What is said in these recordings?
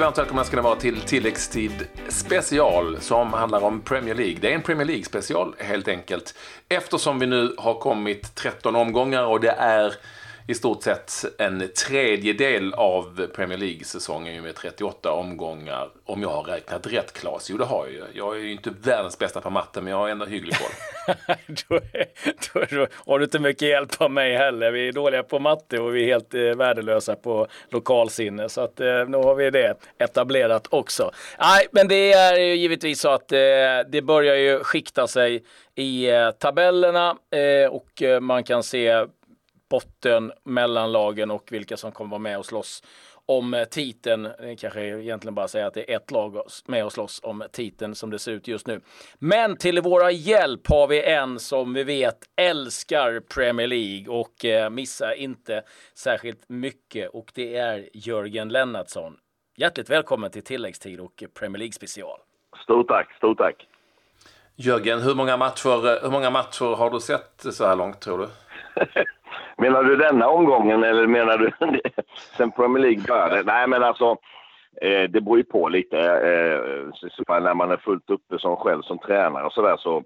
Mycket varmt välkomna ska ni vara till tilläggstid special som handlar om Premier League. Det är en Premier League special helt enkelt. Eftersom vi nu har kommit 13 omgångar och det är i stort sett en tredjedel av Premier League-säsongen med 38 omgångar. Om jag har räknat rätt, Claes. Jo, det har jag ju. Jag är ju inte världens bästa på matte, men jag har ändå hygglig koll. då, då, då, har du inte mycket hjälp av mig heller. Vi är dåliga på matte och vi är helt eh, värdelösa på lokalsinne. Så att, eh, nu har vi det etablerat också. Nej, men det är ju givetvis så att eh, det börjar ju skikta sig i eh, tabellerna eh, och eh, man kan se botten mellan lagen och vilka som kommer vara med och slåss om eh, titeln. Det kanske egentligen bara säga att det är ett lag med och slåss om titeln som det ser ut just nu. Men till våra hjälp har vi en som vi vet älskar Premier League och eh, missar inte särskilt mycket och det är Jörgen Lennartsson. Hjärtligt välkommen till tilläggstid och Premier League special. Stort tack, stort tack. Jörgen, hur många matcher, hur många matcher har du sett så här långt tror du? Menar du denna omgången eller menar du sen Premier League började? Nej, men alltså eh, det beror ju på lite. Eh, när man är fullt uppe som själv som tränare och sådär så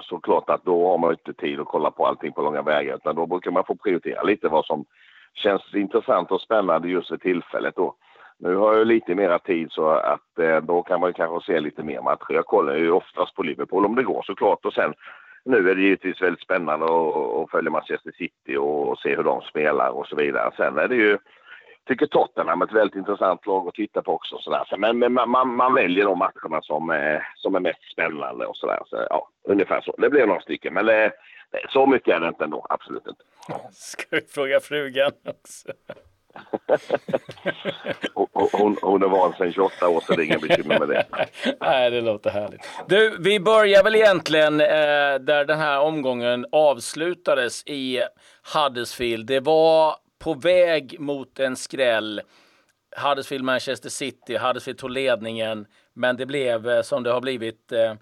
så klart att då har man inte tid att kolla på allting på långa vägar utan då brukar man få prioritera lite vad som känns intressant och spännande just för tillfället då. Nu har jag lite mera tid så att eh, då kan man kanske se lite mer matcher. Jag kollar ju oftast på Liverpool om det går såklart och sen nu är det givetvis väldigt spännande att följa Manchester City och se hur de spelar och så vidare. Sen är det ju, tycker Tottenham är ett väldigt intressant lag att titta på också. Så Men, men man, man, man, väljer de matcherna som, är, som är mest spännande och sådär. Så, ja, ungefär så. Det blir några stycken, men det, så mycket är det inte ändå. Absolut inte. Ska vi fråga frugan också? hon, hon är van sedan 28 år så det är inga bekymmer med det. Nej, det låter härligt. Du, vi börjar väl egentligen eh, där den här omgången avslutades i Huddersfield. Det var på väg mot en skräll. Huddersfield, Manchester City, Huddersfield tog ledningen, men det blev eh, som det har blivit eh,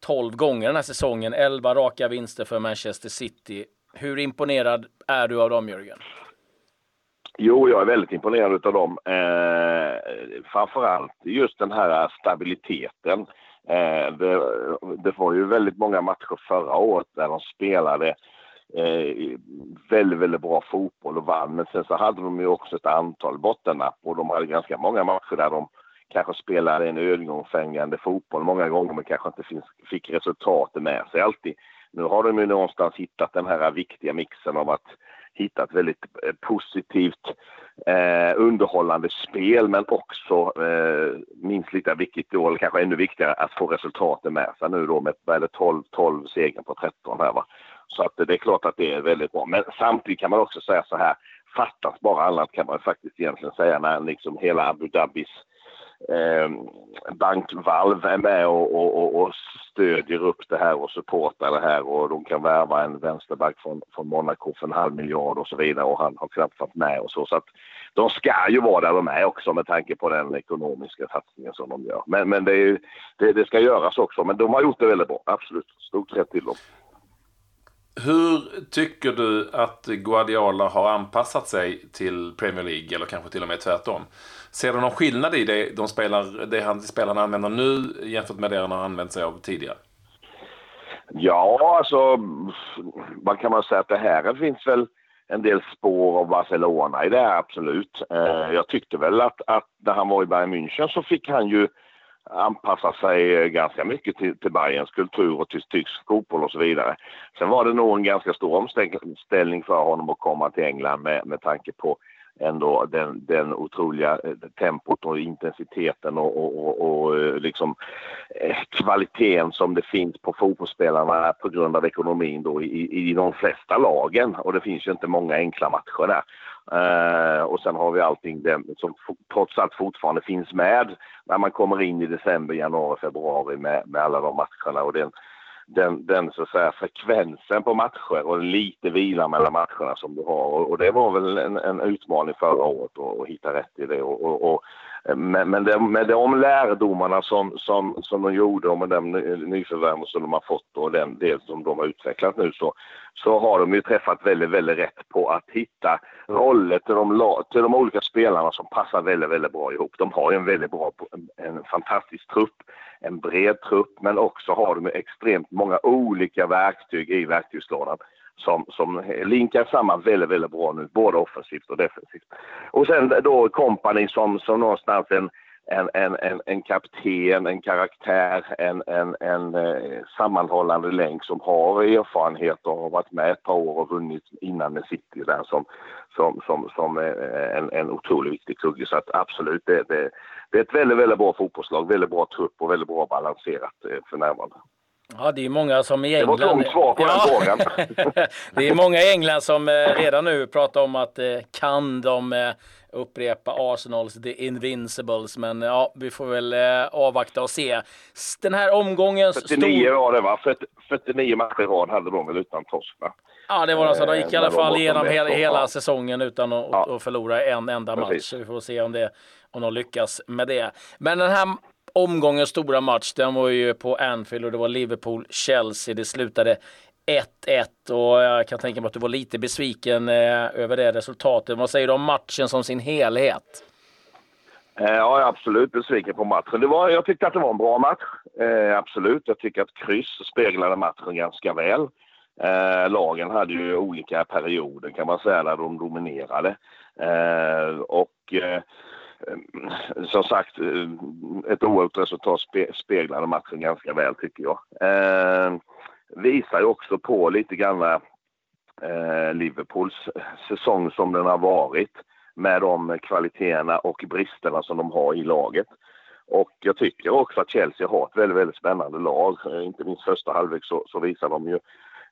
12 gånger den här säsongen. 11 raka vinster för Manchester City. Hur imponerad är du av dem, Jörgen? Jo, jag är väldigt imponerad av dem. Eh, framförallt just den här stabiliteten. Eh, det, det, var ju väldigt många matcher förra året där de spelade eh, väldigt, väldigt bra fotboll och vann. Men sen så hade de ju också ett antal bottennapp och de hade ganska många matcher där de kanske spelade en övergångsfrämjande fotboll många gånger men kanske inte finns, fick resultatet med sig alltid. Nu har de ju någonstans hittat den här viktiga mixen av att hittat väldigt eh, positivt eh, underhållande spel men också eh, minst lika viktigt då, eller kanske ännu viktigare, att få resultaten med sig nu då med vad 12, 12 segrar på 13 här va. Så att det är klart att det är väldigt bra. Men samtidigt kan man också säga så här, fattas bara annat kan man faktiskt egentligen säga när liksom hela Abu Dhabis eh, bankvalv är med och, och, och, stödjer upp det här och supportar det här och de kan värva en vänsterback från, från Monaco för en halv miljard och så vidare och han har knappt varit med och så. Så att de ska ju vara där de är också med tanke på den ekonomiska satsningen som de gör. Men, men det, är, det, det ska göras också. Men de har gjort det väldigt bra, absolut. Stort rätt till dem. Hur tycker du att Guardiola har anpassat sig till Premier League eller kanske till och med tvärtom? Ser du någon skillnad i det, de spelar, det han, spelarna använder nu jämfört med det han har använt sig av tidigare? Ja, alltså vad kan man säga att det här finns väl en del spår av Barcelona i det här, absolut. Eh, jag tyckte väl att, att när han var i Bayern München så fick han ju anpassa sig eh, ganska mycket till, till Bayerns kultur och till tysk fotboll och så vidare. Sen var det nog en ganska stor omställning för honom att komma till England med, med tanke på ändå den, den otroliga eh, tempot och intensiteten och, och, och, och eh, liksom kvaliteten som det finns på fotbollsspelarna på grund av ekonomin då i, i de flesta lagen och det finns ju inte många enkla matcher där. Eh, och sen har vi allting det, som trots allt fortfarande finns med när man kommer in i december, januari, februari med, med alla de matcherna och den, den, den så att säga, frekvensen på matcher och lite vila mellan matcherna som du har. Och, och det var väl en, en utmaning förra året att hitta rätt i det. Och, och, och, men, men det, med de lärdomarna som, som, som de gjorde och med den nyförvärven som de har fått och den del som de har utvecklat nu så, så har de ju träffat väldigt, väldigt rätt på att hitta roller till de, till de olika spelarna som passar väldigt, väldigt bra ihop. De har ju en väldigt bra, en, en fantastisk trupp, en bred trupp, men också har de extremt många olika verktyg i verktygslådan som, som linkar samman väldigt, väldigt bra nu, både offensivt och defensivt. Och sen då kompani som, som någonstans en, en, en, en, en kapten, en karaktär, en, en, en eh, sammanhållande länk som har erfarenhet och har varit med ett par år och vunnit innan med City där som, som, som, som eh, en, en otroligt viktig kugge. Så att absolut, det, det, det är ett väldigt, väldigt bra fotbollslag, väldigt bra trupp och väldigt bra balanserat eh, för närvarande. Ja, det är många som i England... Det var ett långt svar på ja. den frågan. det är många i England som eh, redan nu pratar om att eh, kan de eh, upprepa Arsenals The Invincibles. Men ja, vi får väl avvakta och se. Den här omgångens... 49 stor... var det va? 49 matcher i rad hade de väl utan torsk va? Ja, det var alltså, de gick i alla fall igenom hela, hela säsongen utan att, ja. förlora en enda match. Vi får se om, det, om de lyckas med det. Men den här omgångens stora match, den var ju på Anfield och det var Liverpool-Chelsea. Det slutade 1-1 och jag kan tänka mig att du var lite besviken eh, över det resultatet. Vad säger du om matchen som sin helhet? Eh, ja, jag är absolut besviken på matchen. Det var, jag tyckte att det var en bra match. Eh, absolut. Jag tycker att kryss speglade matchen ganska väl. Eh, lagen hade ju olika perioder kan man säga där de dominerade. Eh, och Eh, Eh, som sagt, eh, ett oavgjort resultat speglade matchen ganska väl tycker jag. Eh, visar ju också på lite grann eh, Liverpools säsong som den har varit med de kvaliteterna och bristerna som de har i laget. Och jag tycker också att Chelsea har ett väldigt, väldigt spännande lag. Eh, inte minst första halvlek så, så visar de ju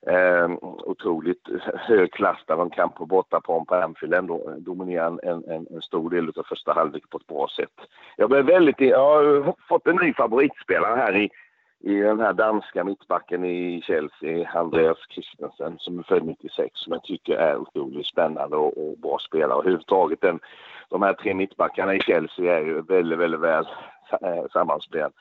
eh, otroligt hög klass där de kan på bortaplan på Anfield ändå eh, dominera en, en, en stor del av första halvlek på ett bra sätt. Jag, blev väldigt, eh, jag har fått en ny favoritspelare här i, i den här danska mittbacken i Chelsea, Andreas Christensen som är född 96, som jag tycker är otroligt spännande och, och bra spelare. Överhuvudtaget den, de här tre mittbackarna i Chelsea är ju väldigt, väldigt väl eh, sammanspelade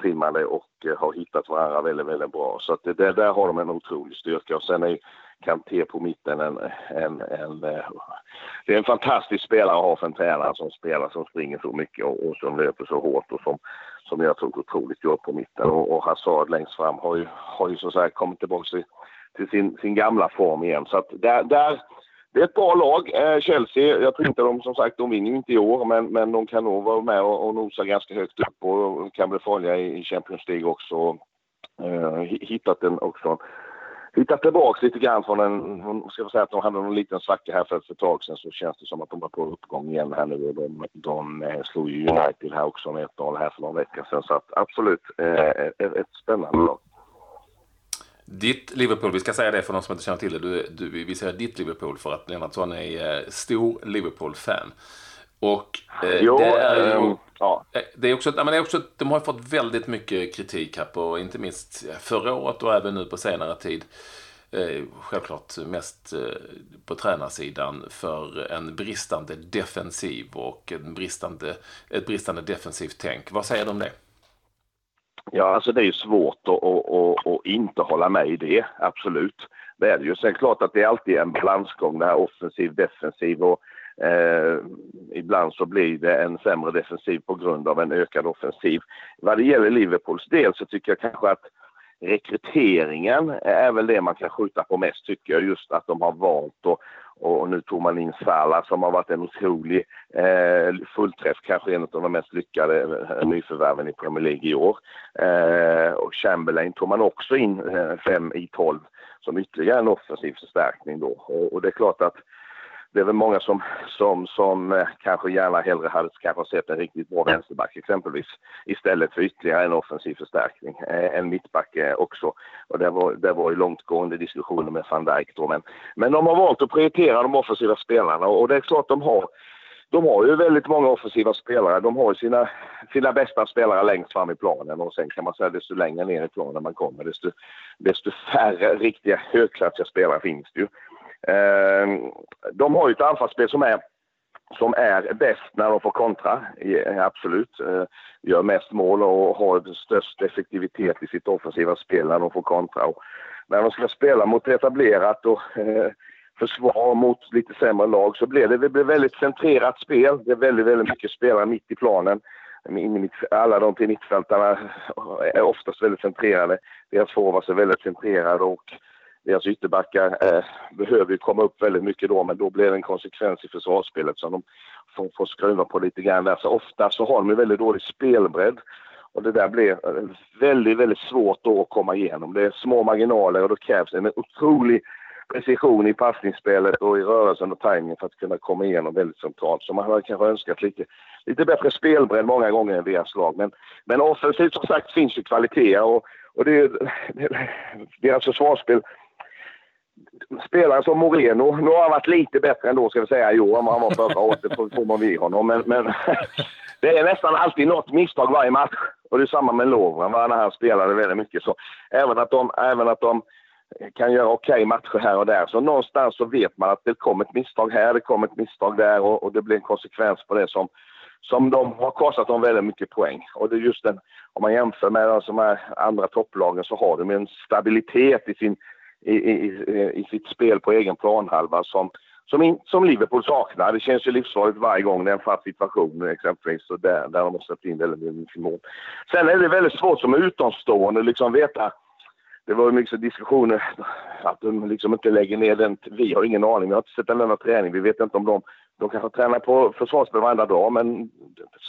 trimmade och eh, har hittat varandra väldigt, väldigt bra. Så att det, där har de en otrolig styrka och sen är Kanté på mitten en, en, en, eh, det är en fantastisk spelare att ha för en tränare som spelar, som springer så mycket och, och som löper så hårt och som, som gör ett otroligt jobb på mitten. Och, och Hazard längst fram har ju, har ju så att säga kommit tillbaka till, till sin, sin gamla form igen. Så att där, där det är ett bra lag, eh, Chelsea. Jag tror inte de, som sagt, de vinner ju inte i år, men, men de kan nog vara med och, och nosa ganska högt upp och kan bli farliga i Champions League också. Eh, hittat den också hittat tillbaka lite grann från en, ska jag säga att de hade en liten svacka här för ett tag sedan så känns det som att de var på uppgång igen här nu och de, de eh, slog ju United här också med 1-0 här för någon vecka sedan så att absolut eh, ett, ett spännande lag. Ditt Liverpool, vi ska säga det för de som inte känner till det. Du, du, vi säger ditt Liverpool för att Lennartsson är eh, stor Liverpool-fan. Och eh, jo, det är ju... Ja. Det är också, men det är också, de har fått väldigt mycket kritik här på, inte minst förra året och även nu på senare tid. Eh, självklart mest eh, på tränarsidan för en bristande defensiv och en bristande, ett bristande defensivt tänk. Vad säger du om det? Ja, alltså det är ju svårt att, att, att, att, inte hålla med i det, absolut. Det är det ju. Sen är det klart att det är alltid en balansgång, det här offensiv, defensiv och eh, ibland så blir det en sämre defensiv på grund av en ökad offensiv. Vad det gäller Liverpools del så tycker jag kanske att rekryteringen är väl det man kan skjuta på mest tycker jag. Just att de har valt att och nu tog man in Salah som har varit en otrolig eh, fullträff, kanske en av de mest lyckade eh, nyförvärven i Premier League i år. Eh, och Chamberlain tog man också in eh, fem i tolv som ytterligare en offensiv förstärkning då. Och, och det är klart att det är väl många som, som, som eh, kanske gärna hellre hade kanske sett en riktigt bra vänsterback exempelvis istället för ytterligare en offensiv förstärkning. Eh, en mittback eh, också. Och det var, det var ju långtgående diskussioner med van Dijk då. Men, men de har valt att prioritera de offensiva spelarna och det är klart de har de har ju väldigt många offensiva spelare. De har ju sina, sina bästa spelare längst fram i planen och sen kan man säga desto längre ner i planen man kommer desto, desto färre riktiga högklassiga spelare finns det ju. Ehm, de har ju ett anfallsspel som är som är bäst när de får kontra, absolut. Eh, gör mest mål och har störst effektivitet i sitt offensiva spel när de får kontra. Och när de ska spela mot etablerat och eh, försvar mot lite sämre lag så blir det, det blir väldigt centrerat spel. Det är väldigt, väldigt mycket spelare mitt i planen. Alla de till mittfältarna är oftast väldigt centrerade. Deras forwards är väldigt centrerade och deras ytterbackar eh, behöver ju komma upp väldigt mycket då, men då blir det en konsekvens i försvarsspelet som de får, får skruva på lite grann där. Så ofta så har de ju väldigt dålig spelbredd och det där blir eh, väldigt, väldigt svårt då att komma igenom. Det är små marginaler och då krävs en otrolig precision i passningsspelet och i rörelsen och tajmingen för att kunna komma igenom väldigt centralt. Så man hade kanske önskat lite, lite bättre spelbredd många gånger än deras lag. Men, men offensivt som sagt finns ju kvaliteter och, och det, det, deras försvarsspel spelare som Moreno, nu har han varit lite bättre ändå ska vi säga i år än vad han var förra året, det får man ge honom. Men, men det är nästan alltid något misstag varje match. Och det är samma med Lovren, när han spelade väldigt mycket. Så även att de, även att de kan göra okej okay matcher här och där. Så någonstans så vet man att det kommer ett misstag här, det kommer ett misstag där och, och det blir en konsekvens på det som, som de har kostat dem väldigt mycket poäng. Och det är just den, om man jämför med de här andra topplagen så har de en stabilitet i, sin, i, i, i sitt spel på egen planhalva som, som, in, som Liverpool saknar. Det känns ju livsfarligt varje gång det är en fast situation exempelvis och där, där de har släppt in väldigt mycket mål. Sen är det väldigt svårt som utomstående liksom veta det var mycket diskussioner att de liksom inte lägger ner den. Vi har ingen aning. Vi har inte sett en enda träning. Vi vet inte om de... De kanske tränar på försvarsspel varenda dag men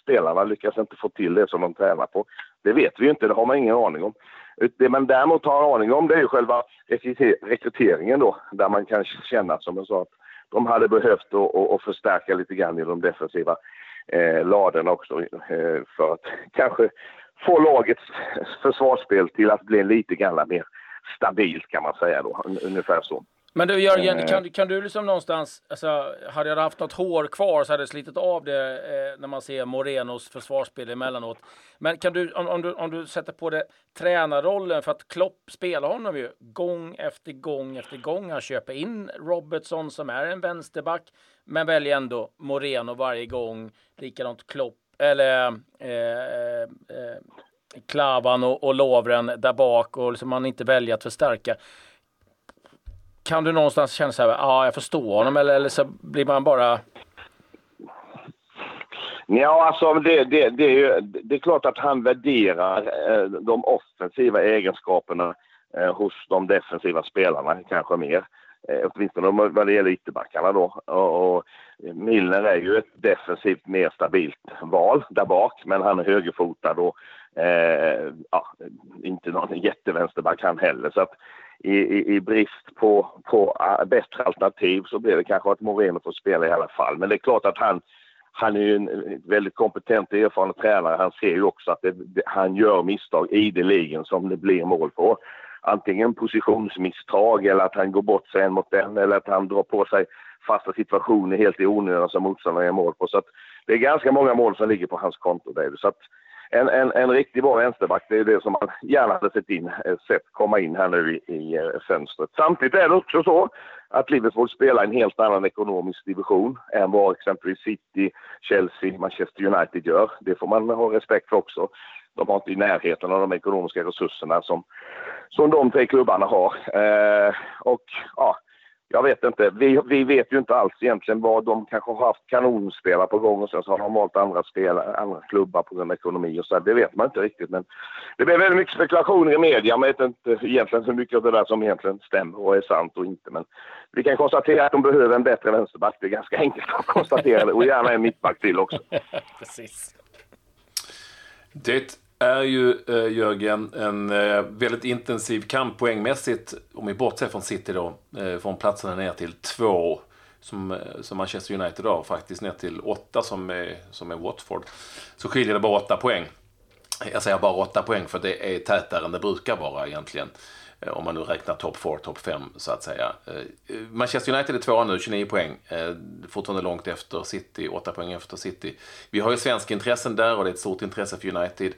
spelarna lyckas inte få till det som de tränar på. Det vet vi inte. Det har man ingen aning om. Det man däremot har aning om det är ju själva rekryteringen då. Där man kan känna som jag sa att de hade behövt att förstärka lite grann i de defensiva eh, laderna också eh, för att kanske få lagets försvarsspel till att bli lite grann mer stabilt kan man säga då. Ungefär så. Men du Jörgen, eh. kan, kan du liksom någonstans, alltså, hade jag haft något hår kvar så hade jag slitit av det eh, när man ser Morenos försvarsspel emellanåt. Men kan du om, om, du, om du sätter på det tränarrollen, för att Klopp spelar honom ju gång efter gång efter gång. Han köper in Robertson som är en vänsterback, men väljer ändå Moreno varje gång. Likadant Klopp eller eh, eh, eh, Klavan och, och Lovren där bak och liksom man inte väljer att förstärka. Kan du någonstans känna så här, ja ah, jag förstår honom eller, eller så blir man bara Ja, alltså det, det, det, är ju, det är klart att han värderar eh, de offensiva egenskaperna eh, hos de defensiva spelarna kanske mer. Eh, åtminstone vad det gäller ytterbackarna då. Och, och Milner är ju ett defensivt mer stabilt val där bak, men han är högerfotad och eh, ja, inte någon jättevänsterback han heller. Så att i, i, i, brist på, på eh, bättre alternativ så blir det kanske att Moreno får spela i alla fall. Men det är klart att han, han är ju en väldigt kompetent och erfaren tränare. Han ser ju också att det, det, han gör misstag ideligen som det blir mål på antingen positionsmisstag eller att han går bort sig en mot en eller att han drar på sig fasta situationer helt i onödan som motståndaren gör mål på. Så att det är ganska många mål som ligger på hans konto. David. Så att en, en, en riktigt bra vänsterback, det är det som man gärna hade sett, in, eh, sett komma in här nu i, i eh, fönstret. Samtidigt är det också så att Liverpool spelar en helt annan ekonomisk division än vad exempelvis City, Chelsea, Manchester United gör. Det får man ha respekt för också. De har inte i närheten av de ekonomiska resurserna som, som de tre klubbarna har. Eh, och ja, jag vet inte. Vi, vi vet ju inte alls egentligen vad de kanske har haft kanonspelare på gång och sen så har de valt andra, spelare, andra klubbar på grund av ekonomi och så. Det vet man inte riktigt. Men det blir väldigt mycket spekulationer i media. Man vet inte egentligen hur mycket av det där som egentligen stämmer och är sant och inte. Men vi kan konstatera att de behöver en bättre vänsterback. Det är ganska enkelt att konstatera det. Och gärna en mittback till också. Precis. Det är ju, eh, Jörgen, en eh, väldigt intensiv kamp poängmässigt, om vi bortser från City då, eh, från platserna ner till två som, eh, som Manchester United har, faktiskt ner till åtta som är, som är Watford. Så skiljer det bara åtta poäng. Jag säger bara åtta poäng för det är tätare än det brukar vara egentligen. Eh, om man nu räknar topp 4, topp 5 så att säga. Eh, Manchester United är tvåa nu, 29 poäng. Fortfarande långt efter City, 8 poäng efter City. Vi har ju svenska intressen där och det är ett stort intresse för United.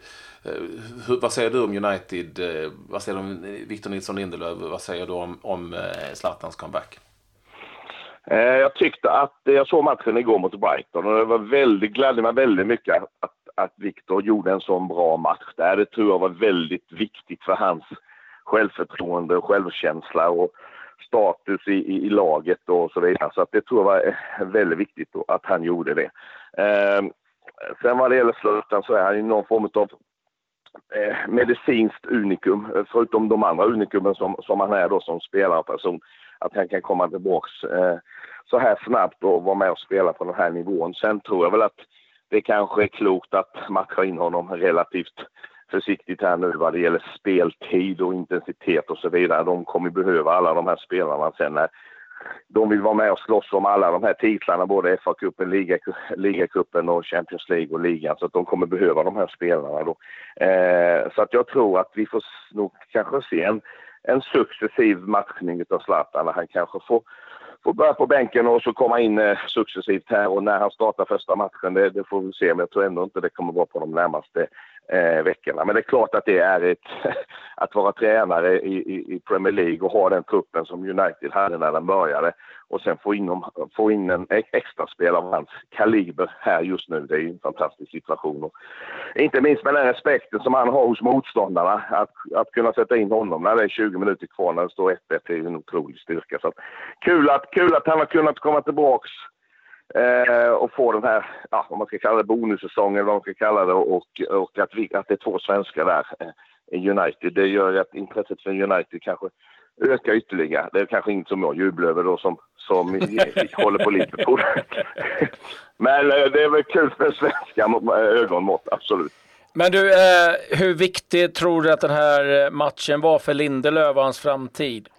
Eh, hur, vad säger du om United? Eh, vad säger du om Victor Nilsson Lindelöf? Vad säger du om, om eh, Zlatans comeback? Jag tyckte att, jag såg matchen igår mot Brighton och det var väldigt, glädde mig väldigt mycket att, att Victor gjorde en sån bra match där. Det tror jag var väldigt viktigt för hans självförtroende och självkänsla och status i, i, i laget och så vidare. Så att det tror jag var väldigt viktigt att han gjorde det. Eh, sen vad det gäller Zlatan så är han ju någon form av eh, medicinskt unikum, eh, förutom de andra unikumen som, som han är då som spelarperson. Att han kan komma tillbaks eh, så här snabbt och vara med och spela på den här nivån. Sen tror jag väl att det kanske är klokt att matcha in honom relativt försiktigt här nu vad det gäller speltid och intensitet och så vidare. De kommer behöva alla de här spelarna sen när de vill vara med och slåss om alla de här titlarna, både FA-cupen, ligacupen och Champions League och ligan. Så att de kommer behöva de här spelarna då. Eh, så att jag tror att vi får nog kanske se en, en successiv matchning av Zlatan. Han kanske får får börja på bänken och så komma in eh, successivt här och när han startar första matchen, det, det, får vi se. Men jag tror ändå inte det kommer vara på de närmaste eh, veckorna. Men det är klart att det är ett, att vara tränare i, i, i, Premier League och ha den truppen som United hade när den började och sen få in, få in en e-, extra spel av hans kaliber här just nu. Det är en fantastisk situation. Och inte minst med den respekten som han har hos motståndarna. Att, att kunna sätta in honom när det är 20 minuter kvar när det står 1-1 är en otrolig styrka. Så att, kul, att, kul att han har kunnat komma tillbaks eh, och få den här, ja, vad man ska kalla det, bonussäsongen, vad man ska kalla det, och, och att, vi, att det är två svenskar där eh, i United. Det gör att intresset för United kanske ökar ytterligare. Det är kanske inte som jag jublar över då som, som håller på Liverpool. Men eh, det är väl kul för svenska ögonmått, absolut. Men du, eh, hur viktig tror du att den här matchen var för Lindelöf och hans framtid?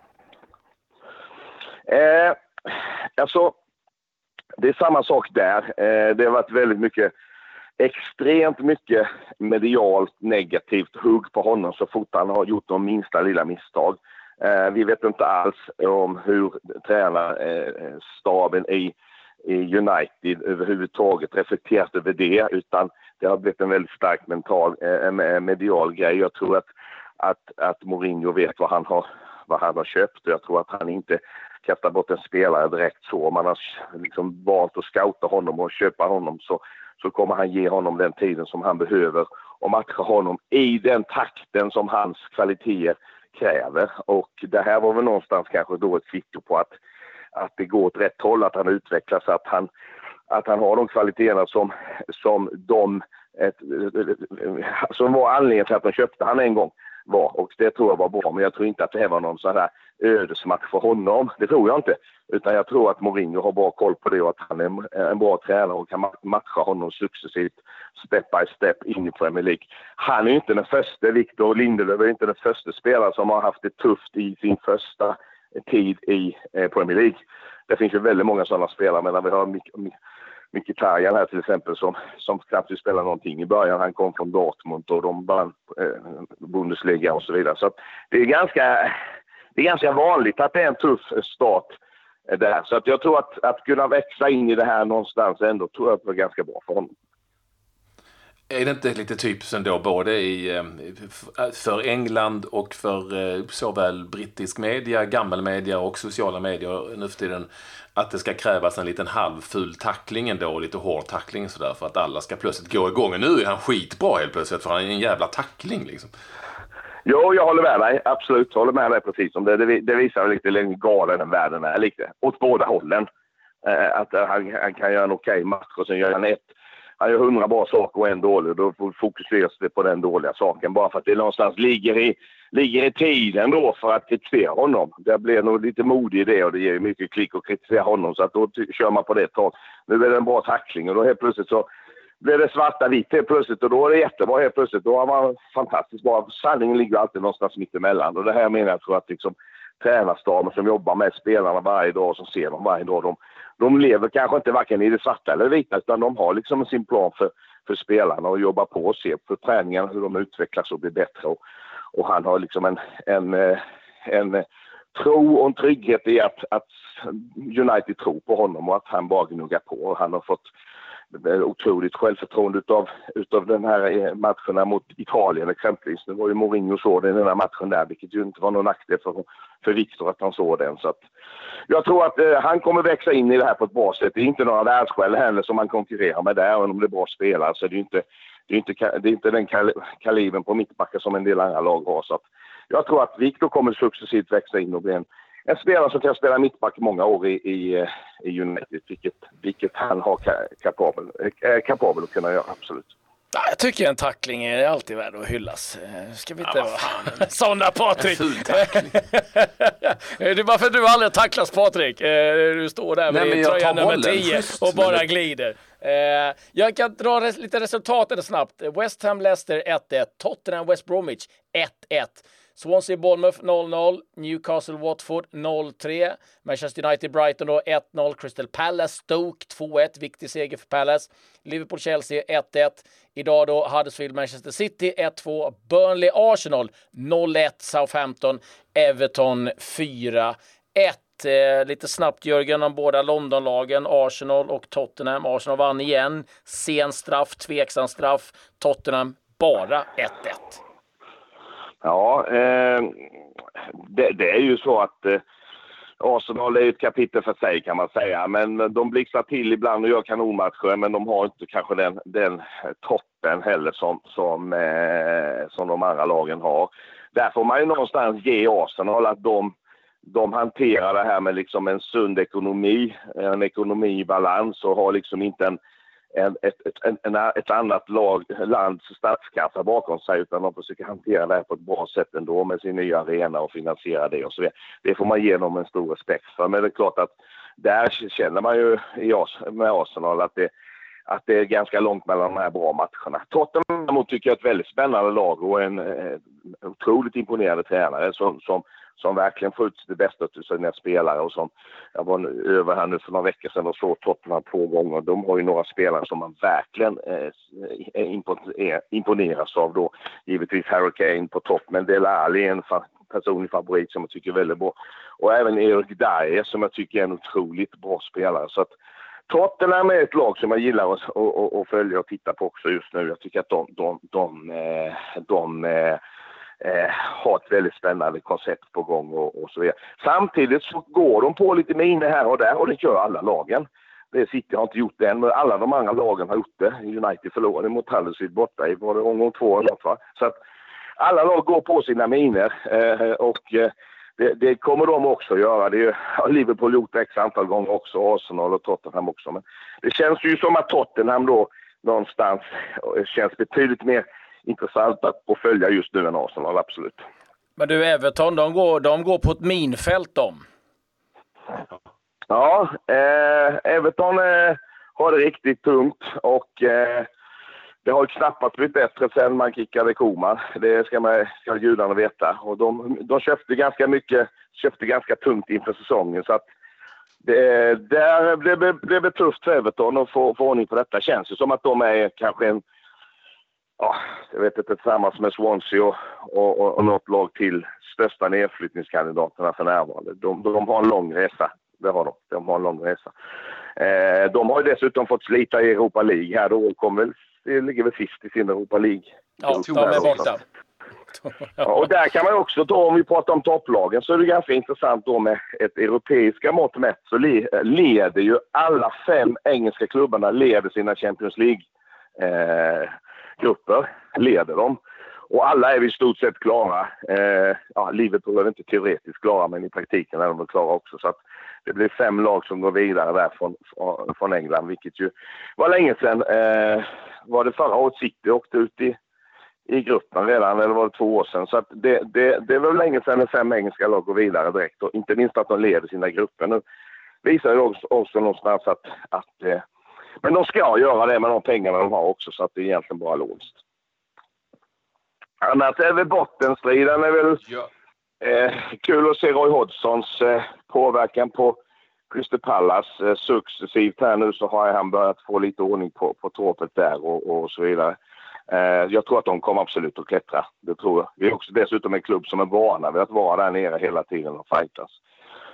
Eh, alltså, det är samma sak där. Eh, det har varit väldigt mycket, extremt mycket medialt negativt hugg på honom så fort han har gjort de minsta lilla misstag. Eh, vi vet inte alls om hur tränarstaben eh, i, i United överhuvudtaget reflekterat över det utan det har blivit en väldigt stark mental, eh, medial grej. Jag tror att, att, att Mourinho vet vad han har vad han har köpt. Jag tror att han inte kasta bort en spelare direkt så. Om man har liksom valt att scouta honom och köpa honom så, så kommer han ge honom den tiden som han behöver och matcha honom i den takten som hans kvaliteter kräver. Och det här var väl någonstans kanske då ett kvitto på att, att det går åt rätt håll, att han utvecklas, att han, att han har de kvaliteterna som, som de ett, som var anledningen till att de köpte han en gång var. Och det tror jag var bra, men jag tror inte att det här var någon sån här ödesmatch för honom. Det tror jag inte. Utan jag tror att Mourinho har bra koll på det och att han är en bra tränare och kan matcha honom successivt, step by step, in i Premier League. Han är inte den första, Victor Lindelöf är inte den första spelaren som har haft det tufft i sin första tid i eh, Premier League. Det finns ju väldigt många sådana spelare, men vi har Mkhitaryan här till exempel som, som knappt vill spela någonting i början. Han kom från Dortmund och de vann eh, Bundesliga och så vidare. Så det är ganska, det är ganska vanligt att det är en tuff start eh, där. Så att jag tror att, att kunna växa in i det här någonstans ändå tror jag att det var ganska bra för honom. Är det inte lite typiskt ändå både i, eh, för England och för eh, såväl brittisk media, gammelmedia och sociala medier nu för tiden att det ska krävas en liten halvful tackling ändå, lite hård tackling sådär för att alla ska plötsligt gå igång. Och nu är han skitbra helt plötsligt för han är en jävla tackling liksom. Jo, jag håller med dig. Absolut, jag håller med dig precis om det. Det, det visar lite hur galen världen är lite. Åt båda hållen. Eh, att han, han, kan göra en okej okay match och sen gör han ett han gör hundra bra saker och en dålig. Då fokuseras det på den dåliga saken bara för att det någonstans ligger i, ligger i tiden då för att kritisera honom. Det blir nog lite modig i det och det ger ju mycket klick att kritisera honom så att då kör man på det ett tag. Nu är det en bra tackling och då helt plötsligt så blir det svarta vitt helt plötsligt och då är det jättebra helt plötsligt. Då har man fantastiskt bra. Sanningen ligger alltid någonstans mittemellan och det här menar jag tror att liksom tränarstaben som jobbar med spelarna varje dag och som ser dem varje dag. De, de lever kanske inte varken i det svarta eller vita utan de har liksom sin plan för, för spelarna och jobbar på och ser på träningen hur de utvecklas och blir bättre. Och, och han har liksom en, en, eh, en, en tro och en trygghet i att, att United tror på honom och att han bara gnuggar på. Och han har fått otroligt självförtroende utav, utav den här eh, matcherna mot Italien exempelvis. Det var ju Mourinho så den här matchen där, vilket ju inte var någon nackdel för, för Viktor att han såg den. Så att, jag tror att eh, han kommer växa in i det här på ett bra sätt. Det är inte några världsskäl heller som han konkurrerar med där, även om det är bra spelare så är det ju inte, det är inte, det är inte den kal kalibern på mittbackar som en del andra lag har. Så att, jag tror att Viktor kommer successivt växa in och bli en en spelare som kan spela mittback många år i, i, eh, i United, vilket, vilket han har kapabel, är eh, kapabel att kunna göra, absolut. Jag tycker en tackling är alltid värd att hyllas. Eh, ska vi inte ja, vara sådana Patrik? det är bara för att du aldrig har tacklats Patrik. Du står där med Nej, tröja nummer 10 och bara glider. Jag kan dra lite resultaten snabbt. West Ham Leicester 1-1. Tottenham West Bromwich 1-1. Swansea Bournemouth 0-0, Newcastle Watford 0-3, Manchester United Brighton då 1-0, Crystal Palace Stoke 2-1, viktig seger för Palace, Liverpool Chelsea 1-1, idag då Huddersfield Manchester City 1-2, Burnley Arsenal 0-1, Southampton Everton 4-1. Eh, lite snabbt Jörgen om båda Londonlagen, Arsenal och Tottenham. Arsenal vann igen. Sen straff, tveksam straff. Tottenham bara 1-1. Ja, eh, det, det, är ju så att eh, Arsenal är ett kapitel för sig kan man säga. Men de blixtrar till ibland och gör kanonmatcher men de har inte kanske den, den toppen heller som, som, eh, som de andra lagen har. Där får man ju någonstans ge Arsenal att de, de hanterar det här med liksom en sund ekonomi, en ekonomi i balans och har liksom inte en en, ett, ett, en, ett annat lag, lands statskassa bakom sig utan de försöker hantera det här på ett bra sätt ändå med sin nya arena och finansiera det och så vidare. Det får man ge dem en stor respekt för. Men det är klart att där känner man ju i oss, med Arsenal att det, att det är ganska långt mellan de här bra matcherna. Tottenham tycker jag är ett väldigt spännande lag och en eh, otroligt imponerande tränare som, som som verkligen får ut det bästa av sina spelare och som jag var över här nu för några veckor sedan och såg Tottenham två gånger. De har ju några spelare som man verkligen eh, imponeras av då. Givetvis Harry Kane på topp, men Dele Alli är en personlig favorit som jag tycker är väldigt bra. Och även Erik Dyer som jag tycker är en otroligt bra spelare. Så att Tottenham är ett lag som jag gillar att, och, och, och följa och titta på också just nu. Jag tycker att de, de, de, de, de eh, eh, har ett väldigt spännande koncept på gång och, och så vidare. Samtidigt så går de på lite miner här och där och det gör alla lagen. Det City har inte gjort det än, men alla de andra lagen har gjort det. United förlorade mot Huddersfield borta i var det omgång två eller något va? Så att alla lag går på sina miner eh, och eh, det, det, kommer de också göra. Det har Liverpool gjort x antal gånger också, Arsenal och Tottenham också. Men det känns ju som att Tottenham då någonstans eh, känns betydligt mer intressant att följa just nu än Arsenal, absolut. Men du, Everton, de går, de går på ett minfält de. Ja, eh, Everton eh, har det riktigt tungt och eh, det har knappast blivit bättre sen man kickade Koman. Det ska, man, ska gudarna veta. Och de, de köpte ganska mycket, köpte ganska tungt inför säsongen så att det, där blev det tufft för Everton att få, få ordning på detta. Känns ju som att de är kanske en ja, jag vet inte, tillsammans med Swansea och, och, och något lag till största nedflyttningskandidaterna för närvarande. De, de har en lång resa. Det har de. De har en lång resa. Eh, de har ju dessutom fått slita i Europa League här då och kommer väl, ligger väl sist i sin Europa League. Ja, de är borta. Ja, och där kan man också ta, om vi pratar om topplagen, så är det ganska intressant då med ett europeiska mått mätt så leder ju alla fem engelska klubbarna leder sina Champions League eh, leder dem. Och alla är vi i stort sett klara. Eh, ja, Liverpool är inte teoretiskt klara, men i praktiken är de väl klara också. Så att det blir fem lag som går vidare där från, från England, vilket ju var länge sedan. Eh, var det förra året City åkte ut i, i gruppen redan, eller var det två år sedan? Så att det, det, det var länge sedan fem engelska lag går vidare direkt och inte minst att de leder sina grupper. Nu visar ju också, också någonstans att, att eh, men de ska göra det med de pengarna de har också, så att det är egentligen bara låst. Annars är väl bottenstriden är väl ja. eh, kul att se Roy Hodgsons eh, påverkan på Crystal Palace eh, successivt här nu så har han börjat få lite ordning på, på torpet där och, och så vidare. Eh, jag tror att de kommer absolut att klättra. Det tror jag. Vi är också dessutom en klubb som är vana vid att vara där nere hela tiden och fightas.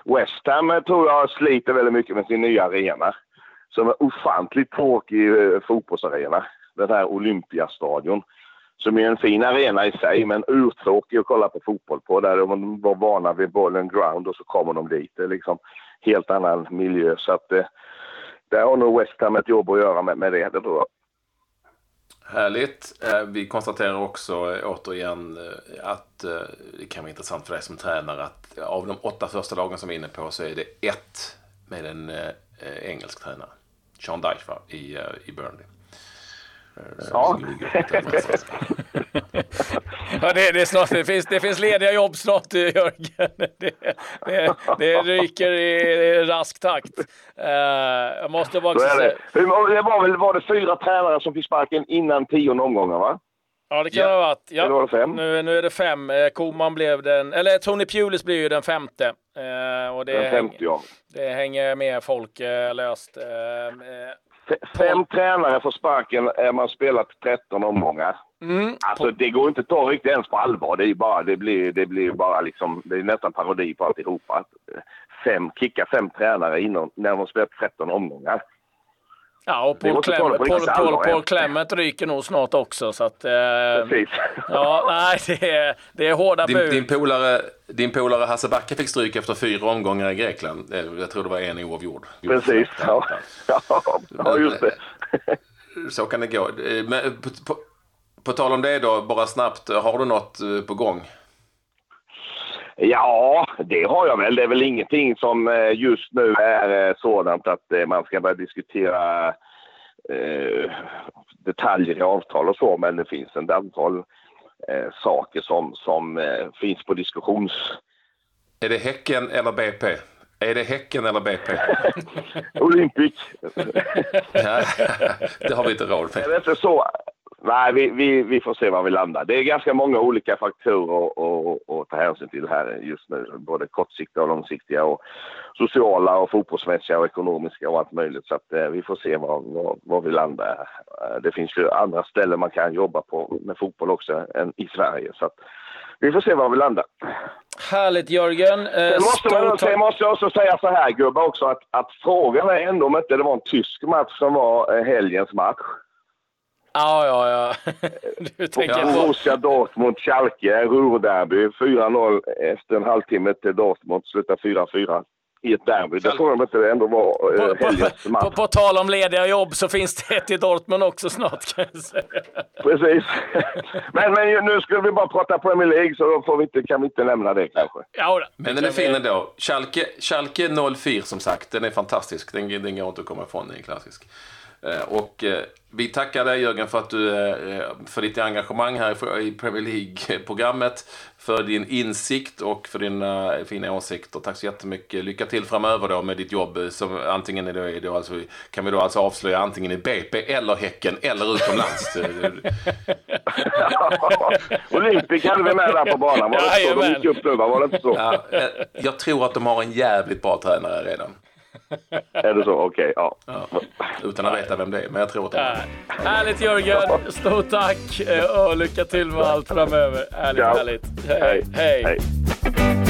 West Ham eh, tror jag sliter väldigt mycket med sin nya arena. som är ofantligt tråkig eh, fotbollsarena. Den här Olympiastadion. Som är en fin arena i sig, men urtråkig att kolla på fotboll på. Där de var vana vid bollen ground och så kommer de dit. Det är liksom helt annan miljö. Så att, eh, där har nog West Ham ett jobb att göra med, med det, det tror jag. Härligt. Eh, vi konstaterar också eh, återigen eh, att det kan vara intressant för dig som tränare att av de åtta första lagen som vi är inne på så är det ett med en engelsk tränare. Sean Dyche i, i Burnley. Ja. ja det, det, är snart, det, finns, det finns lediga jobb snart, Jörgen. Det, det, det ryker i rask takt. Uh, jag måste bara också säga... Det. var väl var det fyra tränare som fick sparken innan tionde omgången, va? Ja, det kan ja. det ha varit. Ja. Var det fem? Nu, nu är det fem. Eh, Koman blev den, eller Tony Pulis blir ju den femte. Uh, och det den femte, häng, ja. Det hänger med folk uh, löst. Fem tränare får sparken är man spelat 13 omgångar. Mm. Alltså det går inte att ta riktigt ens på allvar. Det, är bara, det, blir, det blir bara liksom, det är nästan parodi på alltihopa. Fem, kicka fem tränare innan, när de spelat 13 omgångar. Ja, och Paul, Clement, Paul, Paul, Paul Clement ryker nog snart också. Så att, eh, Precis. Ja, nej, det är, det är hårda din, bud. Din polare, din polare Hasse Backe fick stryk efter fyra omgångar i Grekland. Jag tror det var en oavgjord. Precis, ja. ja, just det. Så kan det gå. Men på, på, på tal om det då, bara snabbt. Har du något eh, på gång? Ja, det har jag väl. Det är väl ingenting som eh, just nu är eh, sådant att eh, man ska börja diskutera eh, detaljer i avtal och så, men det finns ett antal eh, saker som, som eh, finns på diskussions... Är det Häcken eller BP? Är det Häcken eller BP? Olympic. det har vi inte råd med. Är det inte så? Nej, vi, vi, vi får se var vi landar. Det är ganska många olika faktorer att ta hänsyn till här just nu. Både kortsiktiga och långsiktiga och sociala och fotbollsmässiga och ekonomiska och allt möjligt. Så att, eh, vi får se var, var, var, vi landar. Eh, det finns ju andra ställen man kan jobba på med fotboll också än i Sverige. Så att, vi får se var vi landar. Härligt Jörgen. Eh, sen, måste man, sen måste jag också säga så här gubbar också att, att frågan är ändå om inte det var en tysk match som var eh, helgens match. Ja, ja, ja. Du tänker på... Borussia Dortmund, Schalke, Ruhrderby. 4-0 efter en halvtimme till Dortmund. Slutar 4-4 i ett derby. Det får de inte ändå vara eh, helgens match. På, på, på, tal om lediga jobb så finns det ett i Dortmund också snart kan jag säga. Precis. men, men nu skulle vi bara prata Premier League så då får vi inte, kan vi inte lämna det kanske. Ja, då. men den är fin ändå. Schalke, Schalke 04 som sagt, den är fantastisk. Den, den går inte att komma ifrån, den är klassisk. Eh, och eh, vi tackar dig Jörgen för, att du, eh, för ditt engagemang här i Premier League-programmet. För din insikt och för dina fina åsikter. Tack så jättemycket. Lycka till framöver då med ditt jobb. Som antingen är det, då alltså, kan vi då alltså avslöja antingen i BP eller Häcken eller utomlands. Olympic hade vi med där på banan. Var det så? De gick upp nu, var det inte så? Ja, jag tror att de har en jävligt bra tränare redan är det så? Okej, okay, ja. ja. Utan att veta vem det är, men jag tror att det är. Ja. Härligt Jörgen! Stort tack eh, och lycka till med allt framöver. Härligt, ja. härligt. Hej. Hej. Hej.